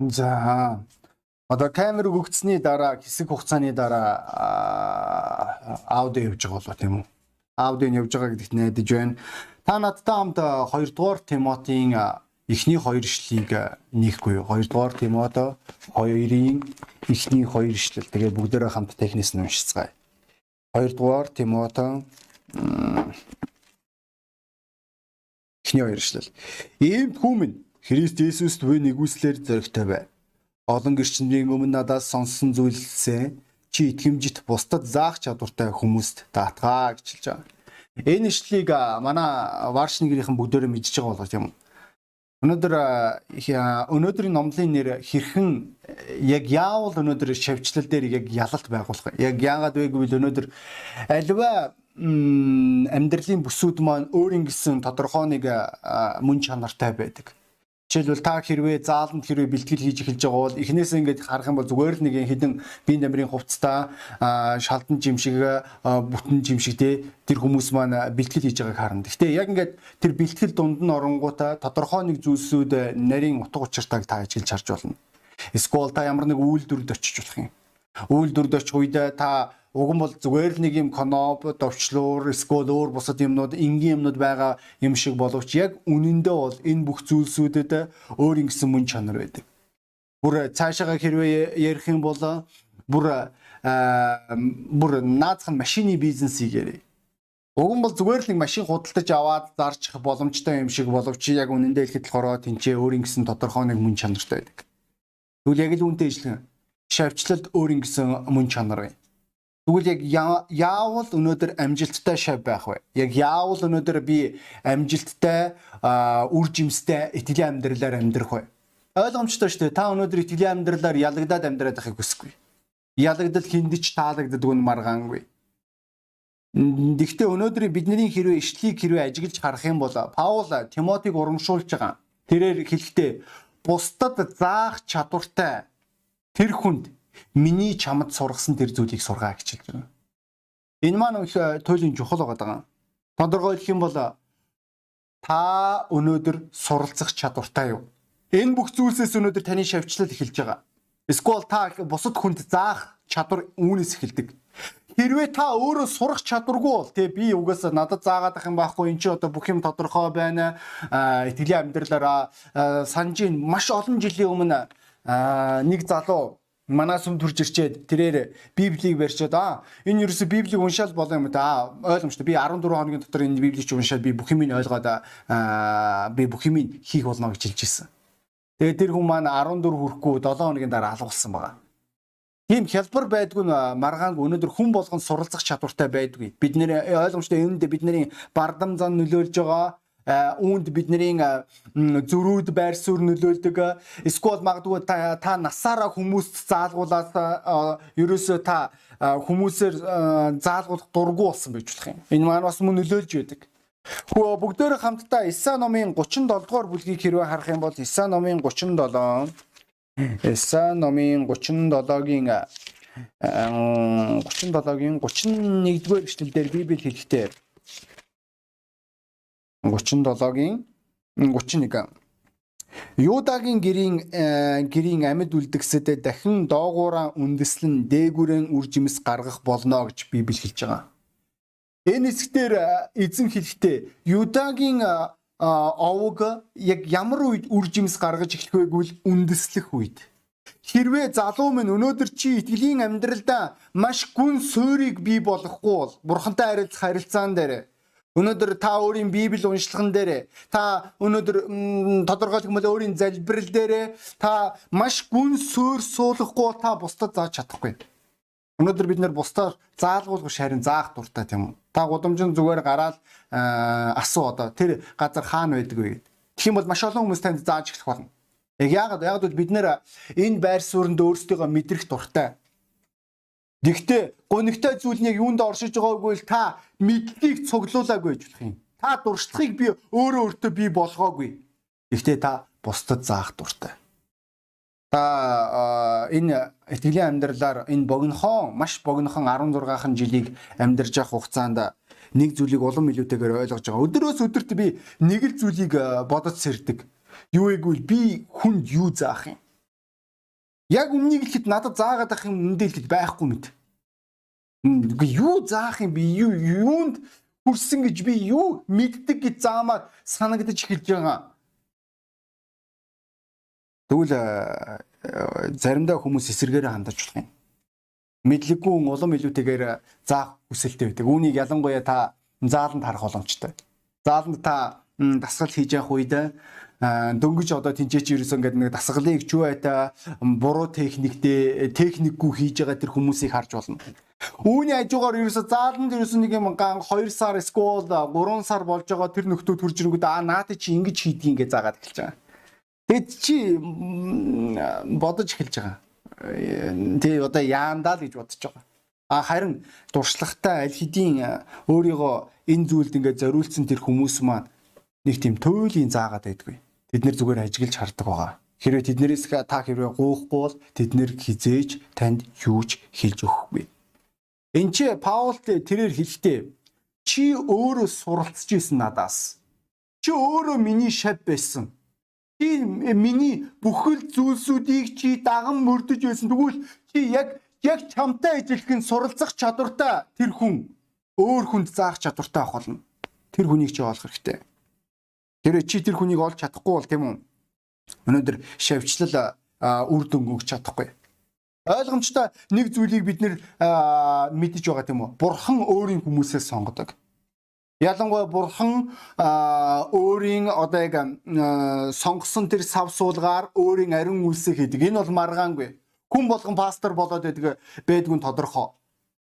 За одоо камер өгөгдсөний дараа хэсэг хугацааны дараа аудио явж байгаа болоо тийм үү? Аудио нь явж байгаа гэдэгт найдаж байна. Та надтай хамт 2 дугаар Тимотийн эхний хоёр ишлэлийг нийхгүй юу? 2 дугаар Тимото 2-ын эхний хоёр ишлэл. Тэгээ бүгдээрээ хамт технээс нь уншицгаая. 2 дугаар Тимото эхний хоёр ишлэл. Ийм хүмүн Христ Есүст буй нэгүслэр зоригтой бай. Олон гэрчнэрийн өмнө надаас сонссон зүйлсээ чи итгэмжит бусдад заах чадвартай хүмүүст даатгаа гэж хэлж байгаа. Энэ ишлэлийг манай Варшнигийнхэн бүгдээрээ мэдчихэж байгаа болгож юм. Өнөөдөр өнөөдрийн номлын нэр хэрхэн яг яавал өнөөдөр шавьчлал дээр яг ялалт байгуулах. Яг яагаад вэ гэвэл өнөөдөр альва амьдралын бүсүүд маань өөр ингэсэн тодорхой нэг мөн чанартай байдаг Жишээлбэл та хэрвээ зааланд хэрвээ бэлтгэл хийж эхэлж байгаа бол эхнээсээ ингээд харах юм бол зүгээр л нэг хідэн биеийн дамирын хувцастаа шалдан жимшиг бүтэн жимшигтэй тэр хүмүүс маань бэлтгэл хийж байгааг харна. Гэхдээ яг ингээд тэр бэлтгэл дунд нь оронгуудаа тодорхой нэг зүйлсүүд нарийн утга учиртайг та ажиглаж харж болно. Эсвэл та ямар нэг үйлдвэрд очиж болох юм. Үйлдвэрд очих үедээ та Уг нь бол зүгээр л нэг юм коноп, довчлуур, эсвэл өөр бусад юмнууд, энгийн юмнууд байгаа юм шиг боловч яг үнэндээ бол энэ бүх зүйлсүүдэд өөр ингэсэн мөн чанар байдаг. Бүр цаашаага хэрвээ ярих юм бол бүр бүр наацхан машины бизнесийг ярив. Уг нь бол зүгээр л нэг машин худалдаж аваад зарчих боломжтой юм шиг боловч яг үнэндээ хэлэхэд болохоор тэнцээ өөр ингэсэн тодорхой нэг мөн чанартай байдаг. Тэгвэл яг л үнтэй ижилхэн шавьчлалд өөр ингэсэн мөн чанар байна. Тэгвэл яг яавал өнөөдөр амжилттай шав байх вэ? Яг яавал өнөөдөр би амжилттай үр жимстэй итгэлийн амьдралаар амьдрах вэ? Ойлгомжтой шүү дээ. Та өнөөдөр итгэлийн амьдралаар ялагдаад амьдраад байхыг хүсэхгүй. Ялагдал хиндэж таалагддаг нь маргаангүй. Гэхдээ өнөөдөр бидний хэрвээ ишлийг хэрвээ ажиглаж харах юм бол Паул Тимотиг урамшуулж байгаа. Тэрээр хэлэхдээ бусдад заах чадвартай тэр хүнд миний чамд сургасан тэр зүйлийг сургаа гэж хэлж байна. Энэ маань их туйлын чухал байгаа. Тодорхой хэлэх юм бол та өнөөдөр суралцах чадвартай юу? Энэ бүх зүйлсээс өнөөдөр таны шавьчлал эхэлж байгаа. Эсвэл та бусад хүнд заах чадвар үүнээс эхэлдэг. Хэрвээ та өөрөө сурах чадваргүй бол тий би угаасаа надад заагаад ах юм байхгүй эн чи одоо бүх юм тодорхой байна. Итгэлийн амьдралаараа санжийн маш олон жилийн өмнө нэг залуу манаас юм төрж ирчээд тэрээр библийг барьчаад аа энэ ерөөсө библийг уншаал болоо юм да ойлгомжтой би 14 хоногийн дотор энэ библийг уншаад би бүх юмыг ойлгоод аа би бүх юмыг хийх болно гэж хэлж ирсэн. Тэгээд тэр хүн маань 14 хүрэхгүй 7 хоногийн дараа алгуулсан байгаа. Тийм хялбар байдгүй маргаанг өнөөдөр хүн болгон суралцах чадвартай байдгүй. Бид нэр ойлгомжтой үүнд бидний бардам зан нөлөөлж байгаа үүнд бидний зөрүүд байр суурь нөлөөлдөг. Эсвэл магадгүй та насаараа хүмүүст заалгуулаад ерөөсөө та хүмүүсээр заалгуулах дурггүй болсон байж болох юм. Энэ маань бас мөн нөлөөлж байдаг. Хөө бүгдөө хамтдаа Иса номын 37 дугаар бүлгийг хэрвээ харах юм бол Иса номын 37 Иса номын 37-гийн 37-гийн 31-р эшлэлдэр Библи хэлэхдээ 37-гийн 31 Юдагийн гэрийн э, гэрийн амьд үлдгэсэд дахин доогуура үндэслэн дээгүрэн үржимс гаргах болно гэж Библи хэлж байгаа. Энэ хэсгээр э, эзэн хэлэхдээ Юдагийн э, овог яг ямар үед үржимс гаргаж эхлэх вэ гэвэл үндэслэх үед. Хэрвээ залуу минь өнөөдөр чи итгэлийн амьдралдаа маш гүн суурийг бий болгохгүй бол бурхантай харилцах харилцаан дээр Өнөөдөр та өөрийн Библи уншлаган дээр та өнөөдөр тодорхойлох бол өөрийн залбирал дээр та маш гүн суурь суулгахгүй та бусдад зааж чадахгүй. Өнөөдөр бид нэр бусдаар заалгуулах шарин заах дуртай тийм үү? Та гудамжин зүгээр гараад асуу одоо тэр газар хаана байдаг вэ гэдэг. Тэгэх юм бол маш олон хүмүүс танд зааж эхлэх болно. Яг яагаад яагаад бид нэр энэ байр сууринд өөрсдийгөө мэдрэх дуртай. Гэхдээ гонигтай зүйл нь яг юунд оршиж байгаагүй л та мэдлийг цуглуулаагүй гэж болох юм. Та дуршлагыг би өөрөө өөртөө би болгоогүй. Гэхдээ та бусдад заах дуртай. Та энэ итгэлийн амьдралаар энэ богинохон маш богинохон 16хан жилийг амьдарч явах хугацаанд нэг зүйлийг улам илүүтэйгээр ойлгож байгаа. Өдрөөс өдөрт би нэг л зүйлийг бодож сэрдэг. Юу гэвэл би хүнд юу заах юм? Яг үннийг хэлэхэд надад заагаад ах юм үндэ хэлэхэд байхгүй. Үгүй юу заах юм би юу юунд хүрсэн гэж би юу мэддэг гэж заамаар санагдаж эхэлж байгаа. Тэгвэл заримдаа хүмүүс эсэргээрээ хандаж болох юм. Мэдлэггүй улам илүүтэйгээр заах хүсэлтэй байдаг. Үүнийг ялангуяа та зааланд харах боломжтой. Зааланд та дасгал хийж явах үед дөнгөж одоо тэнцээч ерөөсөн гэдэг нэг дасгалыг чүвэта буруу техниктэй техникгүй хийж байгаа тэр хүмүүсийг харж болно. Үүний хажуугаар ерөөсө зааланд ерөөсөн нэг юм ган 2 сар эсвэл 3 сар болж байгаа тэр нөхдөө төрж ирэнгүүт аа наад чи ингэж хийдгийг ингээ заагаад эхэлж байгаа. Тэгэд чи бодож эхэлж байгаа. Тэ одоо яандаа л гэж бодож байгаа. А харин дуршлагтай аль хэдийн өөрийгөө энэ зүйлд ингээд зориулсан тэр хүмүүс маань нэг тийм туйлын заагаад байдгүй. Тэд нэр зүгээр ажиглаж хардаг байгаа. Хэрвээ тэднэрээс та хэрвээ гоохгүй бол тэд нэр хизээж танд юуж хэлж өгөхгүй. Энд чи Паул тэрээр хэлэхдээ чи өөрөө суралцж исэн надаас. Чи өөрөө миний шав байсан чи миний бүхэл зүйлсүүдийг чи даган мөрдөж байсан. Тэгвэл чи яг яг чамтай ижилхэн суралцах чадвартай тэр хүн өөр хүнд заах чадвартай авах болно. Тэр хүнийг чи олох хэрэгтэй. Тэр чи тэр хүнийг олж чадахгүй бол тийм үү? Өнөөдөр шавьчлал үр дүн өгч чадахгүй. Ойлгомжтой нэг зүйлийг бид нэр мэдж байгаа тийм үү? Бурхан өөрийн хүмүүсээс сонгодог. Ялангуяа бурхан өөрийн одоо яг сонгосон тэр сав суулгаар өөрийн ариун үйлсийг хийдэг. Энэ бол маргаангүй. Хүн болгон пастор болоод байдаг байдгүй тодорхой.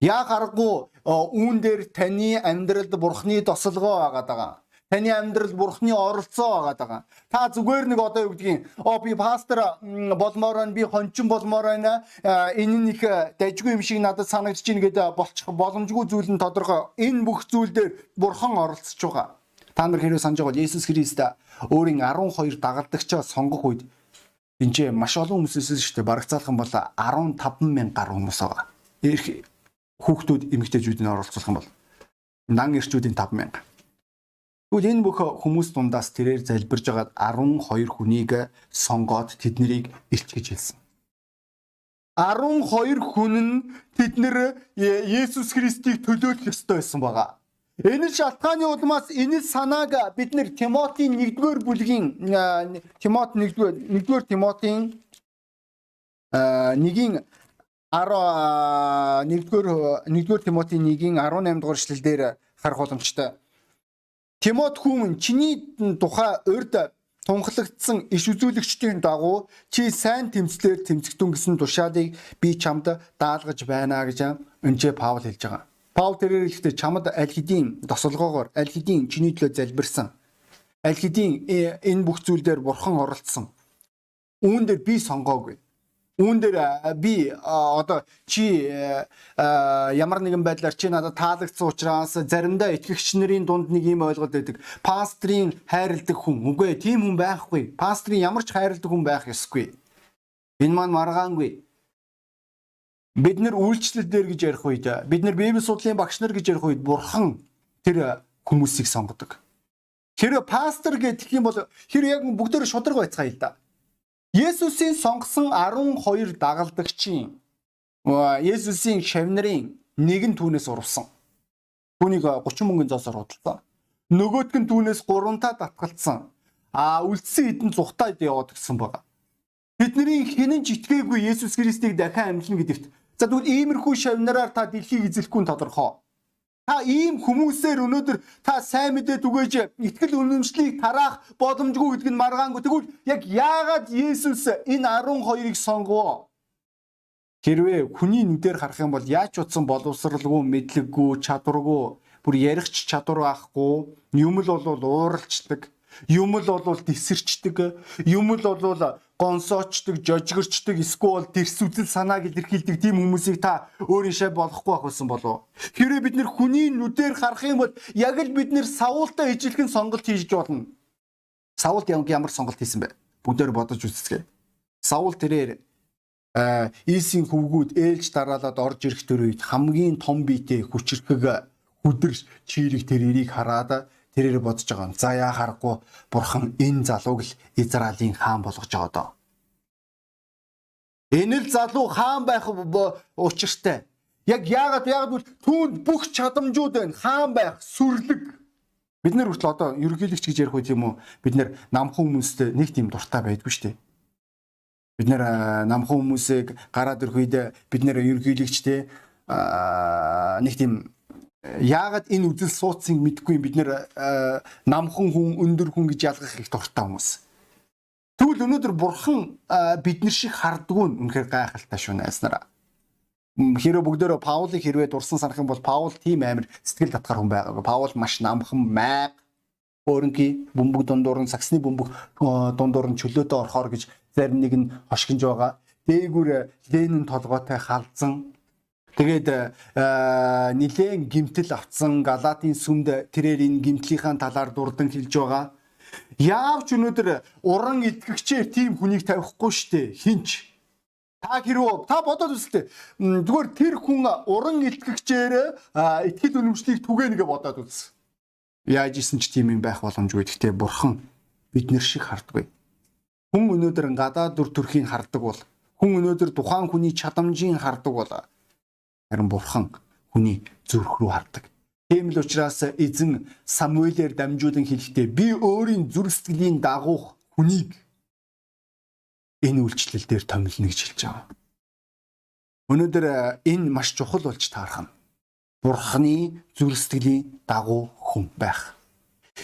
Яг аргагүй үүн дээр таны амьдралд бурхны тосолгоо байгаа даа. Таны амьдрал бурхны оролцоо байгаа даа. Та зүгээр нэг одоо юу гэдгийг оо би пастор болмоор байна, би хончин болмоор байна. Энэ нь их дажгүй юм шиг надад санагдаж байна гэдэг болчих боломжгүй зүйл нь тодорхой. Энэ бүх зүйл дээр бурхан оролцож байгаа. Та нар хэрэг санаж байгаа бол Есүс Христ өөрийн 12 дагалдагчаа сонгох үед энэ ч маш олон хүмүүс өссөн шүү дээ. Барагцаалах юм бол 15 мянган гаруй хүмүүс байгаа. Ирэх хүүхдүүд эмэгтэйчүүд нь оролцох юм бол дан эрчүүдийн 5 мянга. Тэгвэл энэ бүх хүмүүс дундаас тэрээр залбирж байгаад 12 хүнийг сонгоод тэднийг илтгэж хэлсэн. 12 хүн нь тэднэр Есүс Христийг төлөөлөх ёстой байсан байгаа. Энэ шалтгааны улмаас энэ санааг бид нэр Тимотийн 1-р бүлгийн Тимот 1-р 1-р Тимотийн 1-ийн 10 1-р 1-р Тимотийн 1-ийн 18 дугаар эшлэлдэр харах боломжтой. Тимот хүмүн чиний тухай урд тунхлагдсан иш үзүүлэгчдийн дагуу чи сайн тэмцлэр тэмцэгдэн гэсэн тушаалыг би чамд даалгаж байна гэж өнче Паул хэлж байгаа. Паул тэрээр ихтэй чамд аль хэдийн тосолгоогоор аль хэдийн чиний төлөө залбирсан. Аль хэдийн э, энэ бүх зүйл дээр бурхан оролцсон. Үүн дээр би сонгоогүй. Үүн дээр би одоо чи ямар нэгэн байдлаар чи надад таалагдсан учраас заримдаа итгэгч нарын дунд нэг юм ойлголт байдаг. Пастрийн хайрладаг хүн. Үгүй тийм хүн байхгүй. Пастрийн ямар ч хайрладаг хүн байх ёсгүй. Энэ маань маргаангүй. Бид нэр үйлчлэл дээр гэж ярих үед бид нэр Библи судлалын багш нар гэж ярих үед бурхан тэр хүмүүсийг сонгодог. Хэрэв пастор гэдэг юм бол хэр яг бүгдээр шудраг байцгаая л да. Есүсийн сонгосон 12 дагалдагчийн Есүсийн шавнарын нэг нь түүнээс урвсан. Түүнийг 30 мөнгөний зоосоор худалдан. Нөгөөтг нь түүнээс 3 та татгалцсан. А үлдсэн хэдэн зүхтаа яваад гисэн байгаа. Бидний хинэн ч итгээгүй Есүс Христийг дахин амьдлна гэдэгт. За тэгвэл иймэрхүү шавнараар та дэлхийг эзлэхгүй тодорхой. Та ийм хүмүүсээр өнөөдөр та сайн мэдээ түгээж итгэл үнэмшлийг тараах боломжгүй гэдэг нь маргаангүй. Тэгвэл яг яагаад Есүс энэ 12-ыг сонгов? Хэрвээ хүний нүдээр харах юм бол яаж утсан боловсралгүй, мэдлэггүй, чадваргүй, бүр ярихч чадвар байхгүй, юм л бол ууралчдаг, юм л бол тесэрчдэг, юм л бол гонсоочдаг, жожигэрчдэг, эсвэл тэрс үзэл санааг илэрхийлдэг тийм хүмүүсийг та өөрийнхөө болохгүй байх байсан болов. Хэрэв бид нэр хүний нүдээр харах юм бол яг л бид нэр савуултаа ижилхэн сонголт хийж болно. Савуулт ямар сонголт хийсэн бэ? Бүгдээр бодож үзцгээе. Саул тэрээр Ийсийн хөвгүүд ээлж дараалаад орж ирэх төр үед хамгийн том биетэй хүчрхэг хүдэрч чирэг тэрийг хараад тэрээр бодож байгаа юм. За яа харахгүй бурхан энэ залууг л Израилийн хаан болгож байгаа доо. Энэ л залуу хаан байх учиртай. Яг яагаад яагаад бол түүнд бүх чадамжууд байна. Хаан байх, сүрлэг. Бид нар хүртэл одоо ерөнхийлөгч гэж ярих үед юм уу? Бид нар намхан хүмүүстэй нэг тийм дуртай байдгүй шүү дээ. Бид нар намхан хүмүүсийг гараад ирэх үед бид нэр ерөнхийлөгчтэй нэг тийм яагаад энэ үзэл суудсыг мэдэхгүй бид нэр намхан хүн өндөр хүн гэж ялгах их дуртай хүмүүс. Тэгвэл өнөөдөр бурхан бид нар шиг хардггүй нь үнэхээр гайхалтай шүү найснараа. Хэрэв бүгдөө Паулыг хэрвээ дурсан санах юм бол Паул тийм амар сэтгэл татгар хүн байгаагүй. Паул маш намхан майг өөрөнгийн бөмбөг дундуур нь саксны бөмбөг дундуур нь чөлөөтэй орохоор гэж зарим нэг нь хошгинж байгаа. Дээгүүр Ленин толгойтой халдсан Тэгээд нилээн гимтэл авцсан Галатын сүмд тэрээр энэ гимтлийнхаа талаар дурдан хэлж байгаа. Яавч өнөөдөр уран итгэгчээр тийм хүнийг тавихгүй штэ хинч Та хэрвээ та бодоод үзлээ. Зүгээр тэр хүн уран итгэгчээр итгэл үнэмшлийг түгээнэ гэж бодоод үз. Яаж исэн ч тийм юм байх боломжгүй. Гэхдээ бурхан бид нэр шиг харддаг. Хүн өнөөдөр гадаа дүр төрхийг хардаг бол хүн өнөөдөр тухайн хүний чадамжийг хардаг бол харин бурхан хүний зүрх рүү хардаг. Тийм л учраас эзэн Самуэлээр дамжуулан хэлэхдээ би өөрийн зүрх сэтгэлийн дагуух хүнийг энэ үйлчлэл дээр томилно гэж хэлж байгаа. Өнөөдөр энэ маш чухал болж таарах нь Бурхны зүрх сэтгэлийн дагуу хүн байх.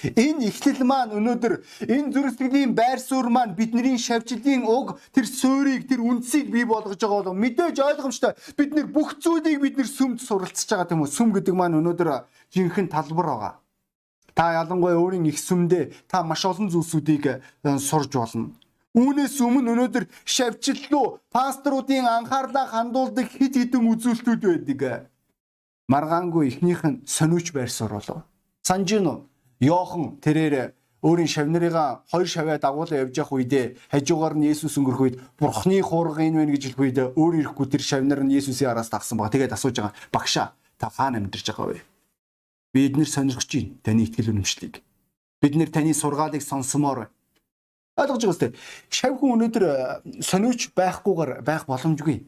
Энэ ихлэл маань өнөөдөр энэ зүрх сэтгэлийн байр суурь маань бидний шавьчлалын уг тэр суурийг тэр үндсийг бий болгож байгаа бол мэдээж ойлгомжтой бид нэр бүх зүйлийг бид нэр сүмд суралцж байгаа тийм үү сүм гэдэг маань өнөөдөр жинхэнэ талбар байгаа. Та ялангуяа өөрийн их сүмдээ та маш олон зүйлсүүдийг сурж болно. Үүнээс өмнө өнөөдөр шавьчлал пасторуудын анхаарлаа хандуулдаг хэд хэдэн үзүүлэлтүүд байдаг. Маргаангүй ихнийх нь сониуч байрсаар болов. Санжино Йохан тэрээр өөрийн шавнарыгаа хоёр шавья дагуулan явж явах үедээ хажуугаар нь Есүс өнгөрөх үед Бурхны хуурга энэ вэ гэж хэлэх үед өөр ирэхгүй тэр шавнар нь Есүсийн араас тагсан баг. Тэгээд асууж байгаа. Багшаа та хаана амьдарч байгаа вэ? Бид нэр сонирхож байна таны итгэл үнэмшлийг. Бид нэр таны сургаалыг сонсомоор байна. Ойлгож байгаа үстэй. Шав хүн өнөөдөр э, сониуч байхгүйгээр байх боломжгүй.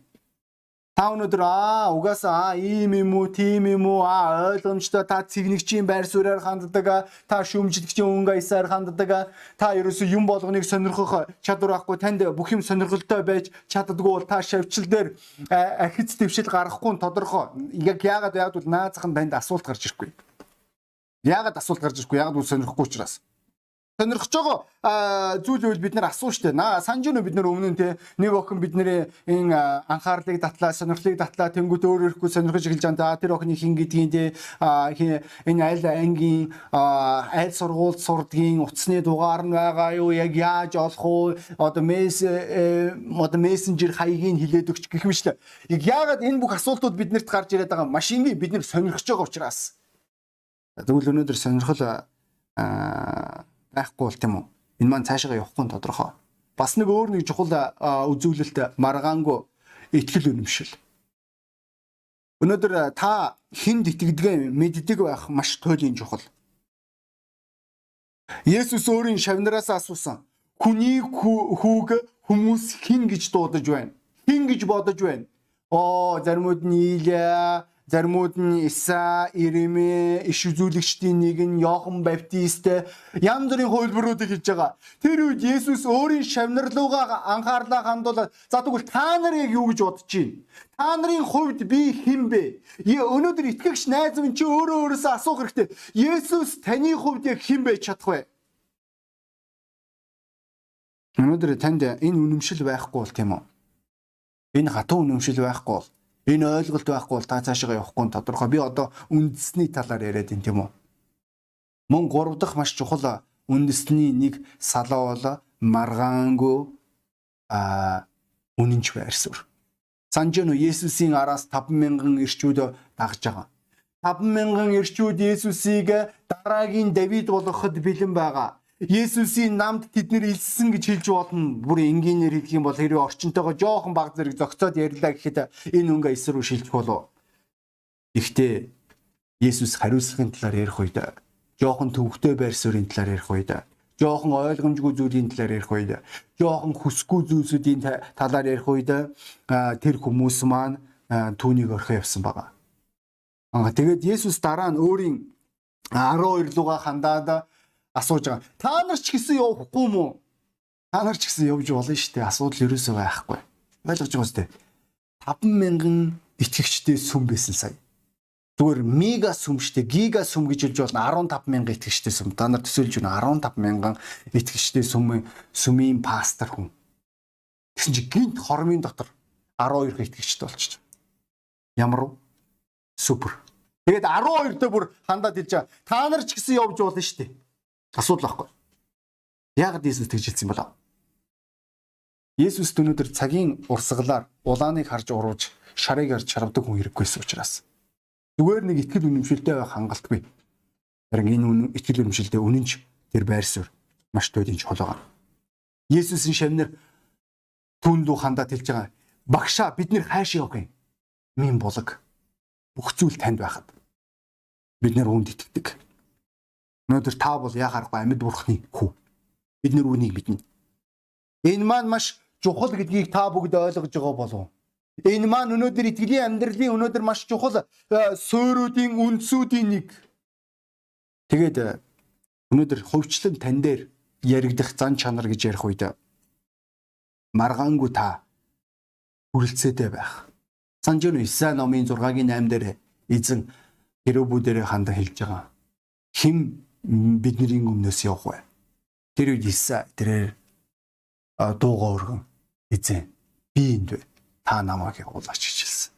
Та өнөөдөр аа угаасаа ийм юм уу, тийм юм уу, аа ойлгомжтой та цэгнэгчийн байр суурьаар ханддаг, та шүмжлэгчийн өнгө аясаар ханддаг, та ерөөсөө юм болгоныг сонирхох чадвар байхгүй, танд бүх юм сонирхолтой байж чаддгүй бол та шавьчил дээр ахиц дэвшил гарахгүй нь тодорхой. Яг яагаад яагаад бол наазах нь танд асуулт гарч ирэхгүй. Яагаад асуулт гарч ирэхгүй? Яагаад үл сонирхгүй учраас сонирхож байгаа зүйл үйл бид нар асуу штэ. Наа санаж нү бид нар өмнө нь те нэг охин бидний энэ анхаарлыг татлаа, сонирхлыг татлаа тэнгуут өөр өөрөхгүй сонирхож эхэлж байгаа. Тэр охины хин гэдгийг те энэ аль ангийн аль сургуульд сурдгийн утасны дугаар нь байгаа юу? Яг яаж олох уу? Одоо месс э, одоо мессенжер хаягийг хилээд өгч гэх юм шлээ. Яг яагаад энэ бүх асуултууд биднэрт гарч ирээд байгаа машиныг бид нэр сонирхож байгаа учраас. Тэгвэл өнөөдөр сонирхол аа байхгүй бол тийм үү. Энэ маань цаашаа явахгүй нь тодорхой. Бас нэг өөр нэг чухал үзүүлэлт маргаангүй итгэл үнэмшил. Өнөөдөр та хүнд итгэдэг мэддэг байх маш туйлын чухал. Есүс өөрийн шавнараас асуусан. Хүний хүүг хүмүүс хин гэж дуудаж байна. Хин гэж бодож байна. Оо заримуд нь Илия, заримуд нь Иса, Иремэ, иш үзүүлэгчдийн нэг нь Йохан Баптист янз бүрийн хувилбаруудыг хийж байгаа. Тэр үед Есүс өөрийн шавнарлуугаа анхаарлаа хандуулаад за тэгвэл та нар яг юу гэж бодож байна? Та нарын хувьд би хэн бэ? Өнөөдөр итгэгч найз минь чи өөрөө өөрөөсөө асуух хэрэгтэй. Есүс таны хувьд яг хэн байж чадах вэ? Өнөөдөр танд энэ үнэмшил байхгүй бол тийм үү? Энэ хатуу үнэмшил байхгүй бол Энэ ойлголт байхгүй бол та цаашаа явахгүй нь тодорхой. Би одоо үндэсний талаар яриад байна тийм үү? Мөн гурав дахь маш чухал үндэсний нэг салаа бол маргаангүй а үнэнч байрсуур. Санжино Есүсийн араас 50000 ирчүүд дагж байгаа. 50000 ирчүүд Есүсийг дараагийн Давид болгоход бэлэн байгаа. Есүсийн намд тэд нэр илссэн гэж хэлж болно. Бүр энгийнээр хэлэх юм бол хэрвээ орчинтойгоо жоохон баг зэрэг зөгцөөд ярьлаа гэхэд энэ өнгө эсрүү шилжих болов. Гэхдээ Есүс хариуцлагын талаар ярих үед жоохон төвөгтэй байр суурийн талаар ярих үед жоохон ойлгомжгүй зүйлийн талаар ярих үед жоохон хүсгүй зүйлсүүдийн талаар ярих үед тэр хүмүүс маань түүнийг орхио явсан байгаа. Аа тэгээд Есүс дараа нь өөрийн 12 луга хандаад асууж байгаа. Та нар ч гэсэн явахгүй мүү? Та нар ч гэсэн явж болно шүү дээ. Асуудал ерөөсөө байхгүй. Ойлгож байгаа үстэй. 50000 итгэгчтэй сүм байсан сая. Зүгээр мега сүм штэ гига сүм гэж хэлж болно 15000 итгэгчтэй сүм. Та нар төсөөлж байна 15000 итгэгчтэй сүм сүмийн пастор хүн. Тэгсэн чи гинт хормын дотор 12 итгэгчтэй болчих. Ямар супер. Тэгээд 12 дэх бүр хандаад хэлж байгаа. Та нар ч гэсэн явж болно дээ. Асуудал байхгүй. Яг Иесус тэгж хэлсэн болоо. Есүс өнөөдөр цагийн урсгалаар улааныг харж урууж шарыг харж шаравдаг хүн хэрэггүйсэн учраас зүгээр нэг ихтгэл үнэмшилтэй байх хангалтгүй. Харин энэ ихтгэл үнэмшилтэй үнэнч тэр байр суурь маш чухал байгаа. Есүсийн шавнар түн дүү хандаад хэлж байгаа. Багшаа бид нэр хайш явах юм. Мин булаг бүх зүйл танд байхад бид нэр үүнд итгэдэг. Өнөөдөр та бол яхаарахгүй амьд бурхны хүү. Бид нэр үүнийг мэднэ. Энэ маань маш чухал гэдгийг та бүгд ойлгож байгаа болов. Энэ маань өнөөдөр итгэлийн амьдралын өнөөдөр маш чухал суурьуудын үндсүүдийн нэг. Тэгээд өнөөдөр хөвчлэн тань дээр яригдах зан чанар гэж ярих үед маргаангүй та хүрэлцээтэй байх Санж нь Исаи номын 6-гийн 8 дээр эзэн хэрүүбүүдээр хандаа хэлж байгаа. Хим бидний өмнөөс явах вэ? Тэр үед Исаи тэрээр дуугаа өргөн эзэн би энд бай. Та намайг явуулаач гэж хэлсэн.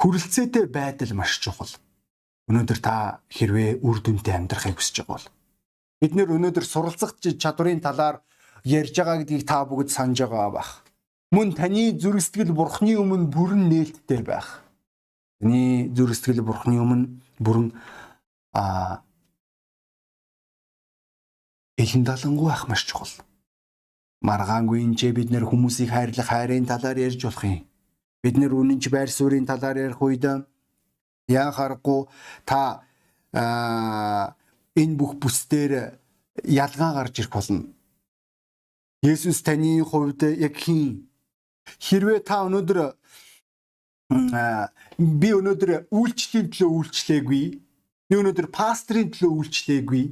Хүрэлцээтэй байдал маш чухал. Өнөөдөр та хэрвээ үр дүнтэй амьдрахыг хүсэж байгаа бол бид нэр өнөөдөр суралцах чадварын талаар ярьж байгаа гэдгийг та бүгд санаж байгаа бах. Мөн таны зүрх сэтгэл бурхны өмнө бүрэн нээлттэй байх. Таны зүрх сэтгэл бурхны өмнө бүрэн а элен далангуй байх маш чухал. Маргаангүй энэ бид нэр хүмүүсийг хайрлах хайрын талаар ярьж болох юм. Бид нэр үнэнч байр суурийн талаар ярих үед яа харахгүй та энэ бүх бүсдээр ялгаа гарч ирэх болно. Есүс таны хувьд яг хин Хэрвээ та өнөөдөр би өнөөдөр үйлчлэлийн төлөө үйлчлээгүй. Би өнөөдөр пастрийн төлөө үйлчлээгүй.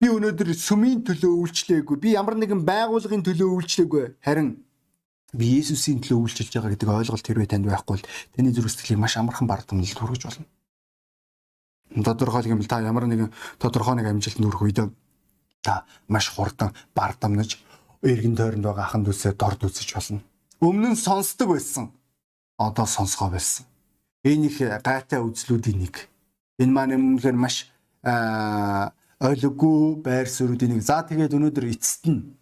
Би өнөөдөр сүмийн төлөө үйлчлээгүй. Би ямар нэгэн байгууллагын төлөө үйлчлээгүй. Харин би Есүсийн төлөө үйлчилж байгаа гэдэг ойлголт хэрвээ танд байхгүй бол таны зүрх сэтгэлийг маш амархан бардамнал хүргэж болно. Тодорхойлох юм бол та ямар нэгэн тодорхой нэг амжилтанд хүрэх үед та маш хурдан бардамнаж эргэн тойронд байгаа аханд үсээ дорд үзэж болно өмнө нь сонсдог байсан. Одоо сонсгоо байсан. Энэ их гайтай үзлүүдийн нэг. Энэ маань өмнөхөр маш ойлгогүй байр суурьдын нэг. За тэгээд өнөөдөр эцэст нь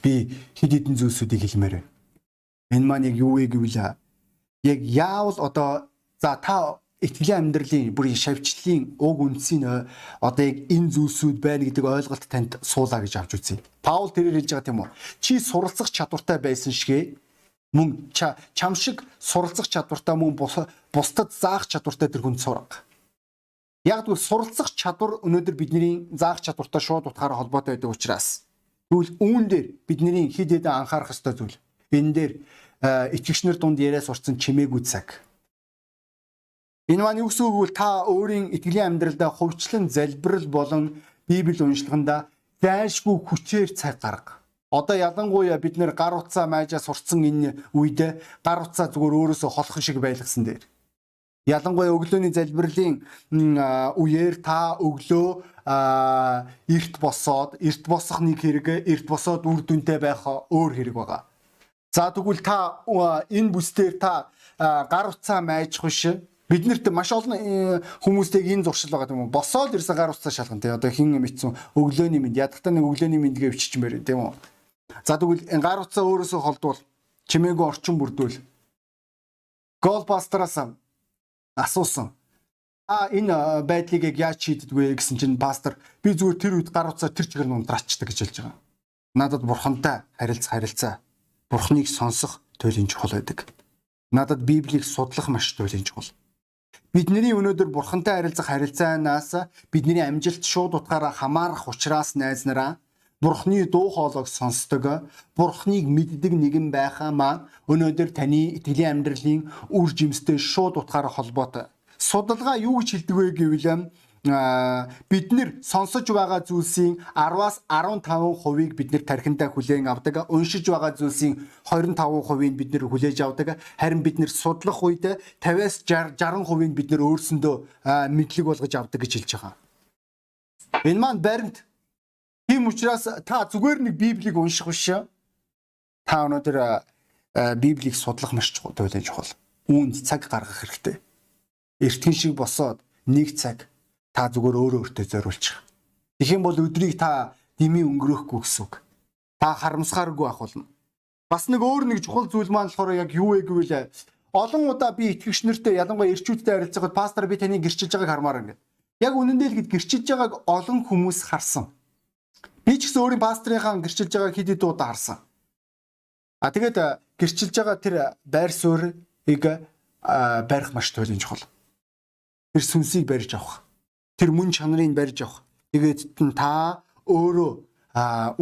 би хэд хэдэн зүйлсүүдийг хэлмээр байна. Энэ маань яг юу вэ гэвэл яг яавал одоо за та итгэлийн амьдралын бүр шавьчлалын уг үндсийн одоо яг энэ зүйлсүүд байна гэдэг ойлголт танд суулаа гэж авч үзье. Паул тэрээр хэлж байгаа тийм үү? Чи суралцах чадвартай байсан шигэ мөн чам шиг суралцах чадвартай мөн бусдад заах чадвартай тэр хүн сурга. Яг тэгвэл суралцах чадвар өнөөдөр бидний заах чадвартай шууд утгаараа холбоотой байдаг учраас тэгвэл үүн дээр бидний хэд хэдэн анхаарах ёстой зүйл. Энэ дээр итгэгчнэр дунд яриа сурцсан чимээгүй цаг Энэ маань юу гэсэн үг вэ? Та өөрийн итгэлийн амьдралдаа хувьчлан залбирал болон Библи уншлаганда зайлшгүй хүчээр цаг гарга. Одоо ялангуяа бид нэр гар утсаа майжаа сурцсан энэ үед гар утсаа зүгээр өөрөөсөө холхон шиг байлгасан дээр. Ялангуяа өглөөний залбирлын үеэр та өглөө эрт босоод эрт босох нэг хэрэг эрт босоод үр дүнтэй байх өөр хэрэг байгаа. За тэгвэл та энэ бүсдээр та гар утсаа майжих биш Биднэрт маш олон э, хүмүүстэйг энэ зуршил байгаа юм уу? Босоод ирсэн гар утсаа шалган тий. Одоо хин мэдсэн өглөөний мэд ядахтаа нэг өглөөний мэндгээ өччихмээр тийм үү? За тэгвэл гар утсаа өөрөөсөө холдвол чимээгүй орчин бүрдвэл гол пастораас асуусан. А энэ байдлыг яаж шийддэг вэ гэсэн чинь пастор би зүгээр тэр үед гар утсаа тэр чигээр нундрачдаг гэж хэлж байгаа. Надад бурхантай харилцах харилцаа бурхныг сонсох туйлын чухал байдаг. Надад библийг судлах маш туйлын чухал. Бидний өнөөдөр бурхантай харилцах харилцаанаас бидний амжилт шууд утгаараа хамаарах учраас найз нараа Бурхны дуу хоолойг сонсдог, Бурхныг мэддэг нэгэн байхаа маань өнөөдөр таны итгэлийн амьдралын үр жимстэй шууд утгаараа холбоотой. Судалгаа юу гэж хэлдэг вэ гэвэл бид нэр сонсож байгаа зүйлсийн 10-аас 15%-ыг бид нэр тархиндаа хүлээн авдаг. Уншиж байгаа зүйлсийн 25%-ийг бид нэр хүлээж авдаг. Харин бид нэр судлах үед 50-аас 60%-ийг бид нэр өөрсөндөө мэдлэг болгож авдаг гэж хэлж байгаа. Энэ маань баримт. Тийм учраас та зүгээр нэг Библийг унших биш. Та өнөөдөр Библийг судлах маш чухал чухал. Үүнд цаг гаргах хэрэгтэй. Эртхэн шиг босоод нэг цаг та зүгээр өөрөө өөртөө зориулчих. Тэгэх юм бол өдрийг та дими өнгөрөөхгүй гэсэн үг. Та харамсахааргүй ах болно. Бас нэг өөр нэг чухал зүйл маань болохоор яг юу вэ гэвэл олон удаа би итгэгч нартай ялангуяа ирчүүдтэй харилцахад пастор би таны гэрчилж байгааг хармаар ингээд. Яг үнэндээ л гээд гэрчилж байгааг олон хүмүүс харсан. Би ч гэсэн өөрийн пастрынхаа гэрчилж байгааг хэд хэд удаа харсан. А тэгээд гэрчилж байгаа тэр байр суурийг барих маш туйлын чухал. Тэр сүнсийг барьж авах тэр мөн чанарыг барьж авах. Тэгээд та өөрөө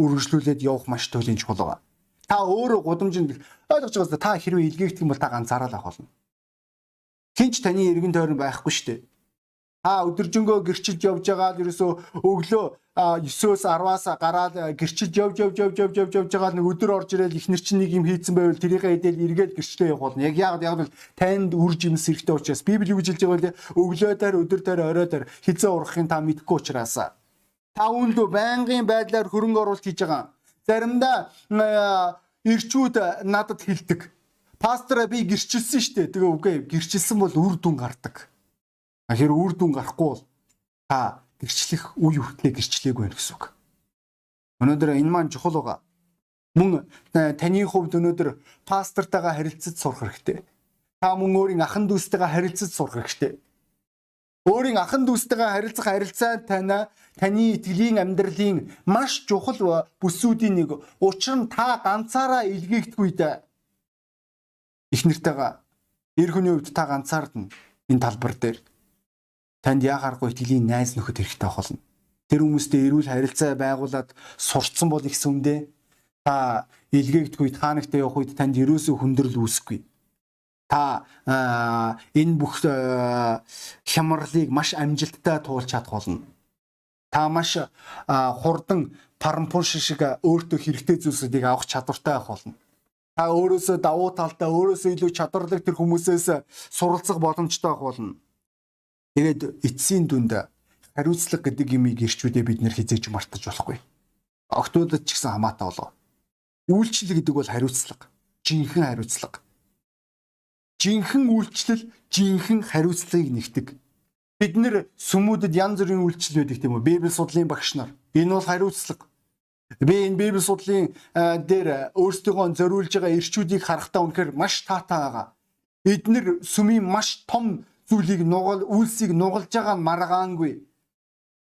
үргэлжлүүлээд явах маш туйлын чухал байгаа. Та өөрөө гудамжинд ойлгож байгаас та хэрвээ илгээгдэх юм бол та ганцаараа л авах болно. Хинч таны эргэн тойрон байхгүй шүү дээ. Та өдөржингөө гэрчилж явж байгаа л ерөөсөө өглөө 9-өөс 10-аас гараад гэрчилж явж явж явж явж явж явж байгаа нэг өдөр орж ирэл ихнэр чинь нэг юм хийцэн байвал тэрийгээ хэдэл эргээд гэрчлээ явах болно. Яг яг яг бол танд үр жимс хэрэгтэй учраас Библи юу гэж хэлж байгаа вэ? Өглөөдөр өдөр дээр оройдор хизээ урахын та мэдгүй учраас та үүндөө байнгын байдлаар хөрөнгө оруулалт хийж байгаа. Заримдаа ирчүүд надад хэлдэг. Пастора би гэрчилсэн шүү дээ. Тэгээ үгүй гэрчилсэн бол үр дүн гардаг Тэгэхээр үр дүн гарахгүй бол та гэрчлэх үе хүртлээ гэрчлээгүй байх гэсэн үг. Өнөөдөр энэ маань чухал байгаа. Мөн э, таны хувьд өнөөдөр пастортойгоо харилцаж сурах хэрэгтэй. Та мөн өөрийн ахан дүүстэйгээ харилцаж сурах хэрэгтэй. Өөрийн ахан дүүстэйгээ харилцах харилцаа тань таны итгэлийн амьдралын маш чухал бүсүүдийн нэг. Учир нь та ганцаараа илгээгдэхгүй дээ. Их нэртэйгээ эр хүний хувьд та ганцаардна энэ талбар дээр танд яхааргүй итгэлийн найз нөхөд хэрэгтэй болно. Тэр хүмүүстэй эрүүл харилцаа байгуулад сурцсан бол их сүмдээ та илгээгдэхгүй та нартай явах үед танд ерөөсөө хүндрэл үүсэхгүй. Та энэ бүх хямралыг маш амжилттай туулж чадах болно. Та маш хурдан парампун шиг өөртөө хэрэгтэй зүйлсүүдийг авах чадвартай байх болно. Та өөрөөсөө давуу талтай өөрөөсөө илүү чадварлаг тэр хүмүүсээс суралцах боломжтой байх болно Тэгээд эцсийн дүнд хариуцлага гэдэг юмыг ирчүүдээ бид нэр хизээж мартаж болохгүй. Октодод ч гэсэн хамаатай болов. Үйлчлэл гэдэг бол хариуцлага. Жинхэнэ хариуцлага. Жинхэнэ үйлчлэл, жинхэнэ хариуцлагыг нэгтэг. Бид нэр сүмүүдэд янз бүрийн үйлчлэл байдаг тийм үү? Библи судлалын багш нар. Энэ бол хариуцлага. Би энэ Библи судлалын дээр өөрсдөө зориулж байгаа ирчүүдийг харахтаа үнэхээр маш таатай байгаа. Эднэр сүмийн маш том зүйлийг нугал үйлсийг нугалж байгаа нь маргаангүй.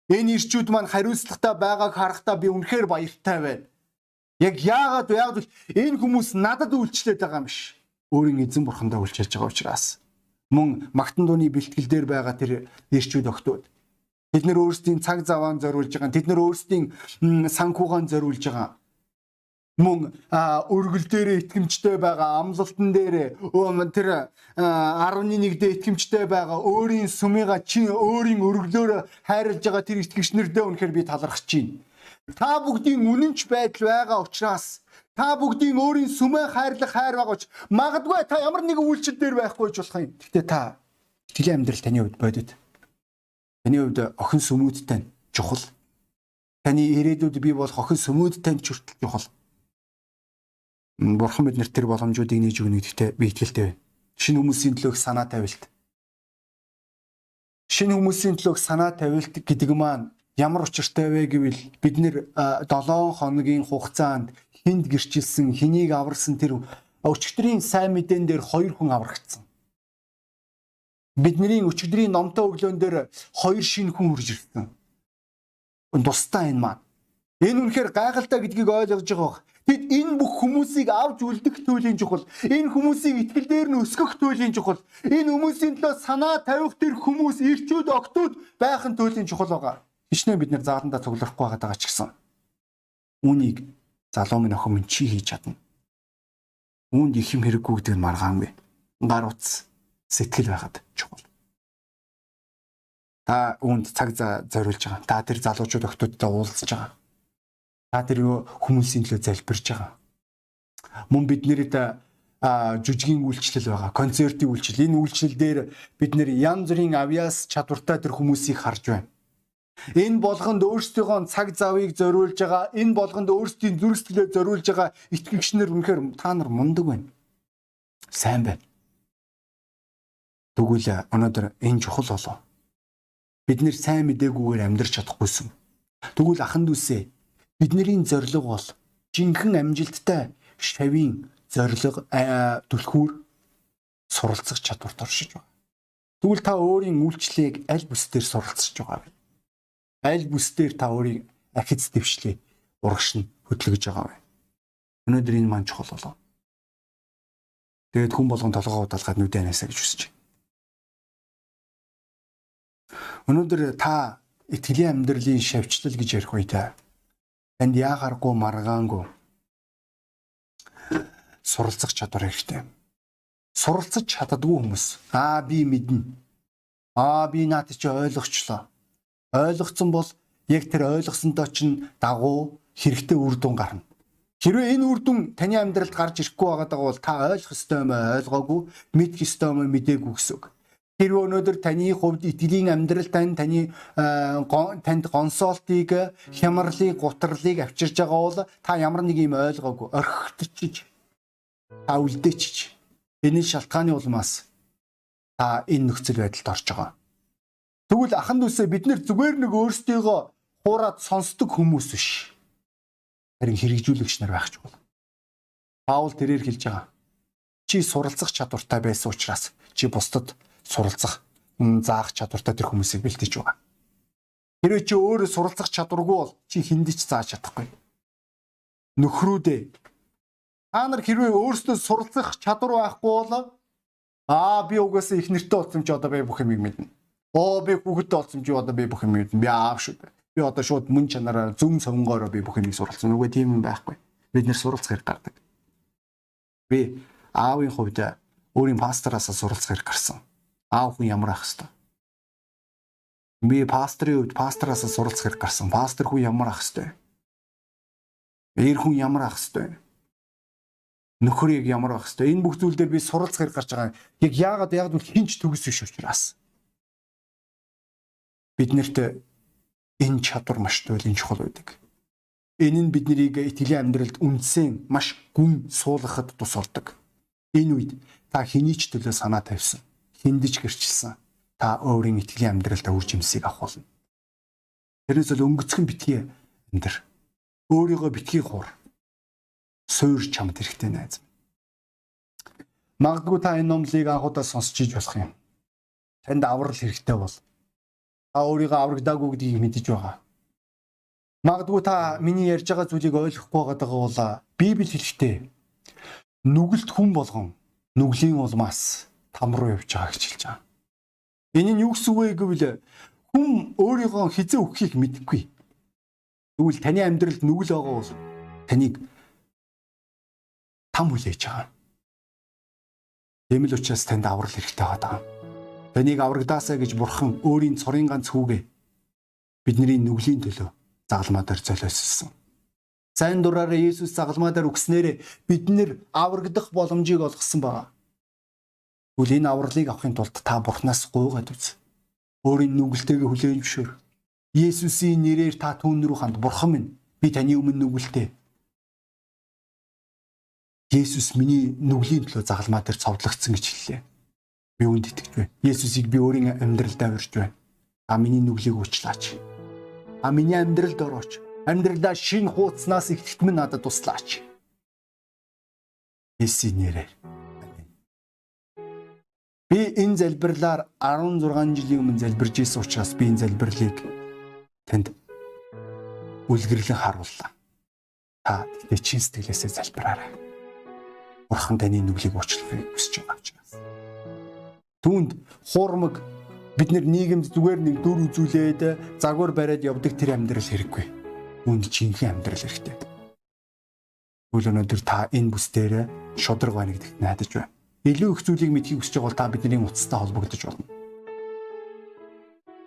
Энэ ирчүүд маань хариуцлагатай байгааг харахтаа би үнэхээр баяртай байна. Яг яагаад яагаад энэ хүмүүс надад үйлчлээд байгаа юм биш. Өөрийн эзэн бурхандаа үйлчилж байгаа учраас. Мөн магтан дууны бэлтгэл дээр байгаа тэр ирчүүд өгтүүд. Тэд нэр өөрсдийн цаг заваан зориулж байгаа. Тэд нэр өөрсдийн санхугаан зориулж байгаа мөн өргөл дээрээ итгэмжтэй байгаа амлалтан дээрээ тэр 11 дээр итгэмжтэй байгаа өөрийн сүмыга чи өөрийн өргөлөөр хайрлаж байгаа тэр итгэгч нардээ үнэхээр би талархаж байна. Та бүгдийн үнэнч байдал байгаа учраас та бүгдийн өөрийн сүмээ хайрлах хайр байгаа ч магадгүй та ямар нэгэн үйлчлэл дээр байхгүй ч болох юм. Гэхдээ та итгэлийн амьдрал таны хувьд бодит. Таны хувьд охин сүмүүдтэй чухал. Таны ирээдүйд бий болох охин сүмүүдтэй чухал чухал бурхан биднэрт тэр боломжуудыг нээж өгнө гэдэгтээ би итгэлтэй байна. Шинэ хүмүүсийн төлөөх санаа тавилт. Шинэ хүмүүсийн төлөөх санаа тавилт гэдэг маань ямар учиртай вэ гэвэл бид нэр 7 хоногийн хугацаанд хинд гэрчилсэн, хэнийг аварсан тэр өчигдрийн сайн мэдэн дээр хоёр хүн аврагдсан. Бидний өчигдрийн номтой өглөөн дээр хоёр шинэ хүн хурж ирсэн. Тусдаа энэ маань Энэ үнэхээр гайхалтай гэдгийг ойлгож байгаа. Тэд энэ бүх хүмүүсийг авч үлдэх туйлын чухал. Энэ хүмүүсийг итгэл дээр нь өсгөх туйлын чухал. Энэ хүмүүсийн төлөө санаа тавих тэр хүмүүс ирчүүд октод байх нь туйлын чухал байгаа. Хичнээн бид нэр зааландаа цуглахгүй байгаа ч гэсэн. Үүнийг залуу минь охин минь чи хийж чадна. Үүнд их юм хэрэггүй гэдэг нь маргаангүй. Гар утас сэтгэл байхад чухал. Та үүнд цаг зориулж байгаа. Та тэр залуучууд охтуудтай уулзж байгаа. Та тэр хүмүүсийн төлөө залбирж байгаа. Мөн бид нэрэд а жүжигийн үйлчлэл байгаа. Концертийн үйлчлэл. Энэ үйлчлэл дээр бид нэр янз бүрийн авьяас чадвартай тэр хүмүүсийг харж байна. Энэ болгонд өөрсдийнхөө цаг завыг зориулж байгаа, энэ болгонд өөрсдийн зүрх сэтгэлээ зориулж байгаа итгэгчнэр үнэхээр та нар мундаг байна. Сайн байна. Тэгвэл өнөөдөр энэ чухал болов. Бид нэр сайн мэдээгүйгээр амьдрч чадахгүйсэн. Тэгвэл ахын дүүсээ бидний зориг бол жинхэнэ амжилттай шавийн зориг түлхүүр суралцах чадварт оршиж байгаа. Тэгвэл та өөрийн үйлчлэгийг аль бүс дээр суралцж байгаа вэ? Аль бүс дээр та өөрийн архиц дэвшлээ урагш нь хөдөлгөж байгаа вэ? Өнөөдөр энэ маань чухал болов. Тэгээд хүн болгон толгоо удаалгаад нүдэ анасаа гэж хүсэж байна. Өнөөдөр та итгэлийн амьдралын шавьчлал гэж ярих үедээ танд яагаргүй маргаангүй суралцах чадвар хэрэгтэй. Суралцах чаддгүй хүмүүс аа би мэднэ. Аа би наад чи ойлгочлоо. Ойлгоцсон бол яг тэр ойлгосондоо чинь дагуу хэрэгтэй үр дүн гарна. Хэрвээ энэ үр дүн таны амьдралд гарч ирэхгүй байгаа бол та ойлгох ёстой юм ойлгоогүй, мэдэх ёстой юм мэдээгүй гэсэн үг. Хэрвээ өнөөдөр таны хувьд итгэлийн амьдрал тань таны танд гонсоолтыг хямралыг гутралыг авчирж байгаа бол та ямар нэг юм ойлгоогүй орхигдчихж та үлдээчиж энэ шалтгааны улмаас та энэ нөхцөл байдалд орж байгаа. Тэгвэл ахан дүүсээ бид нэр зүгээр нэг өөрсдийгөө хуураад сонсдог хүмүүс биш. Харин хэрэгжүүлэгч нар байх ч бол. Паул тэрээр хэлж байгаа. Чи суралцах чадвартай байсан учраас чи бусдад суралцах заах чадвартай тэр хүмүүсийг бэлтэж байгаа. Хэрвээ чи өөрөө суралцах чадваргүй бол чи хиндэж зааж чадахгүй. Нөхрүүдээ та нар хэрвээ өөрсдөө суралцах чадвар байхгүй бол аа би угаасаа их нэртэй болсон чи одоо би бүх юмыг мэднэ. Оо би хүүхэдтэй болсон чи одоо би бүх юм мэднэ. Би аав шүү дээ. Би одоо шууд мөн чанараар зөв сонгоороо би бүх юмыг суралцсан. Үгүй тийм юм байхгүй. Бид нэр суралцах хэрэг гардаг. Би аавын хувьд өөрийн пастораас суралцах хэрэг гарсан аав хүн ямар ах хэвээр. Би пастрын үед пастраас суралцах хэрэг гарсан. Пастор хүн ямар ах хэвээр. Эр хүн ямар ах хэвээр. Нөхрийг ямар ах хэвээр. Энэ бүх зүйл дээр би суралцах хэрэг гарч байгаа. Яг яагаад яг бол хинч төгс биш учраас. Биднэрт энэ чадвар маш туйлын чухал байдаг. Энэ нь биднийг итгэлийн амьдралд үндсэн маш гүн суулгахад тус болдог. Энэ үед та хэний ч төлөө санаа тавьсан хиндэж гэрчилсэн та өөрийн итгэлийн амьдралдаа үр жимсийг авах болно. Тэрнээс л өнгөцгөн битгий амьдр. Өөрийгөө битгий хур. Суурь чамд хэрэгтэй найз. Магадгүй та энэ номлыг анхудаа сонсч иж болох юм. Танд аврал хэрэгтэй бол та өөрийгөө аврагдаагүй гэдгийг мэдэж байгаа. Магадгүй та миний ярьж байгаа зүйлийг ойлгохгүй байгаа бол Библи хэлэхдээ нүгэлт хүн болгон нүглийн улмаас там руу явж байгаа гэж хэлж байгаа. Энэ нь юу гэсэн үг вэ гэвэл хүн өөрийгөө хизээ өгөхийг мэдэхгүй. Тэгвэл таны амьдралд нүгэл байгаа бол таныг там хүлээж байгаа. Тийм л учраас танд аврал хэрэгтэй байгаа. Таныг аврагдаасаа гэж бурхан өөрийн цорын ганц хүүгээ бидний нүглийн төлөө загалмаа дээр золиослсон. Сайн дураараа Иесус загалмаа дээр үгснээр бид нэр аврагдах боломжийг олгосон байна. Тэгвэл энэ авралыг авахын тулд та Бурханаас гуйгаад үз. Өөрийн нүгэлтэйгээ хүлээн зөвшөөр. Есүсийн нэрээр та түүн рүү ханд. Бурхан минь би таны өмнө нүгэлтэй. Есүс миний нүглийн төлөө загалмаа дээр цовдлогдсон гэж хэллээ. Би үүнд итгэж байна. Есүсийг би өөрийн амьдралдаа урьж байна. А миний нүглийг уучлаач. А миний амьдралд орооч. Амьдралдаа шин хууцнаас итгэтмэн надад туслаач. Есүсийн нэрээр Би энэ залбирлаар 16 жилийн өмнө залбирж ирсэн учраас би энэ залбирлыг танд үлгэрлэн харууллаа. Та тэгтээ чин сэтгэлээсээ залбираарай. Бурхан таны нүглийг уучлахыг хүсэж байгаа учраас. Түүнд хуурмаг бид нар нийгэмд зүгээр нэг дүр үзүүлээд загвар бариад явдаг тэр амьдрал хэрэггүй. Үүнд жинхэнэ амьдрал хэрэгтэй. Үл өнөөдөр та энэ бүс дээр шудраг байна гэдэгт найдаж байна. Илүү их зүйлийг мэдхийг хүсэж байгаа бол та бидний утастай холбогдож болно.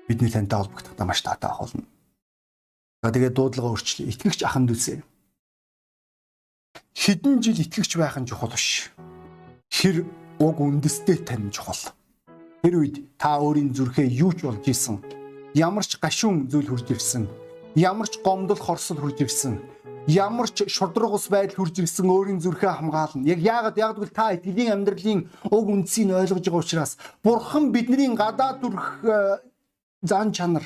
Бидний тантай холбогдохдоо маш таатай болно. За тэгээд дуудлага өөрчлөе. Итгэгч ахын дүүсээ. Хэдэн жил итгэгч байх нь чухал биш. Хэр уг үндэстэй тань чухал. Тэр үед та өөрийн зүрхээ юу ч болж исэн. Ямар ч гашуун зүйл хурж ирсэн. Ямар ч гомдол хорсол хурж ирсэн. Ямар ч шудраг ус байдал хурж ирсэн өөрийн зүрхээ хамгаална. Яг яагаад гэвэл та итгэлийн амьдралын уг үндсийг ойлгож байгаа учраас Бурхан бидний гадаа зүрх э, зан чанар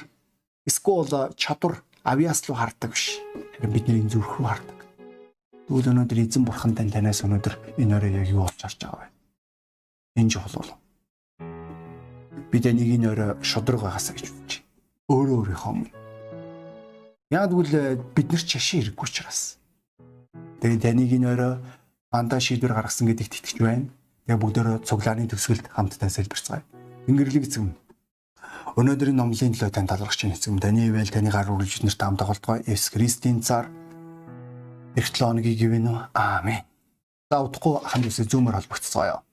эсвэл чадвар авьяас руу хардаг биш. Харин бидний зүрх рүү хардаг. Тэгвэл өнөөдөр эзэн бурхан тань танаас өнөөдөр энэ өрөө яг юу болж харж байгаа вэ? Энэ жол бол бид энийг энэ өрөө шудраг байгаасаа гэж байна. Өөрөө өөрийнхөө өмнө. Яг тэгвэл э, бид нар чашин хэрэггүй учраас. Тэгээд таныг энэ өрөө андаа шийдвэр гаргасан гэдэгт итгэж байна. Яг бүгдөө цуглааны төгсгөлд хамтдаа салбирцгаая. Ингэрлэг эзэм Өнөөдрийн номлын төлөө тань талархаж байна эцэм таны ивэл таны гар үргэлж нэрт хамт тоглохгүй Есүс Христийн цаар эрт 7 хоногийг гивэн үү. Аамен. За удахгүй ханд үсэ зүүмээр холбогдцгоё.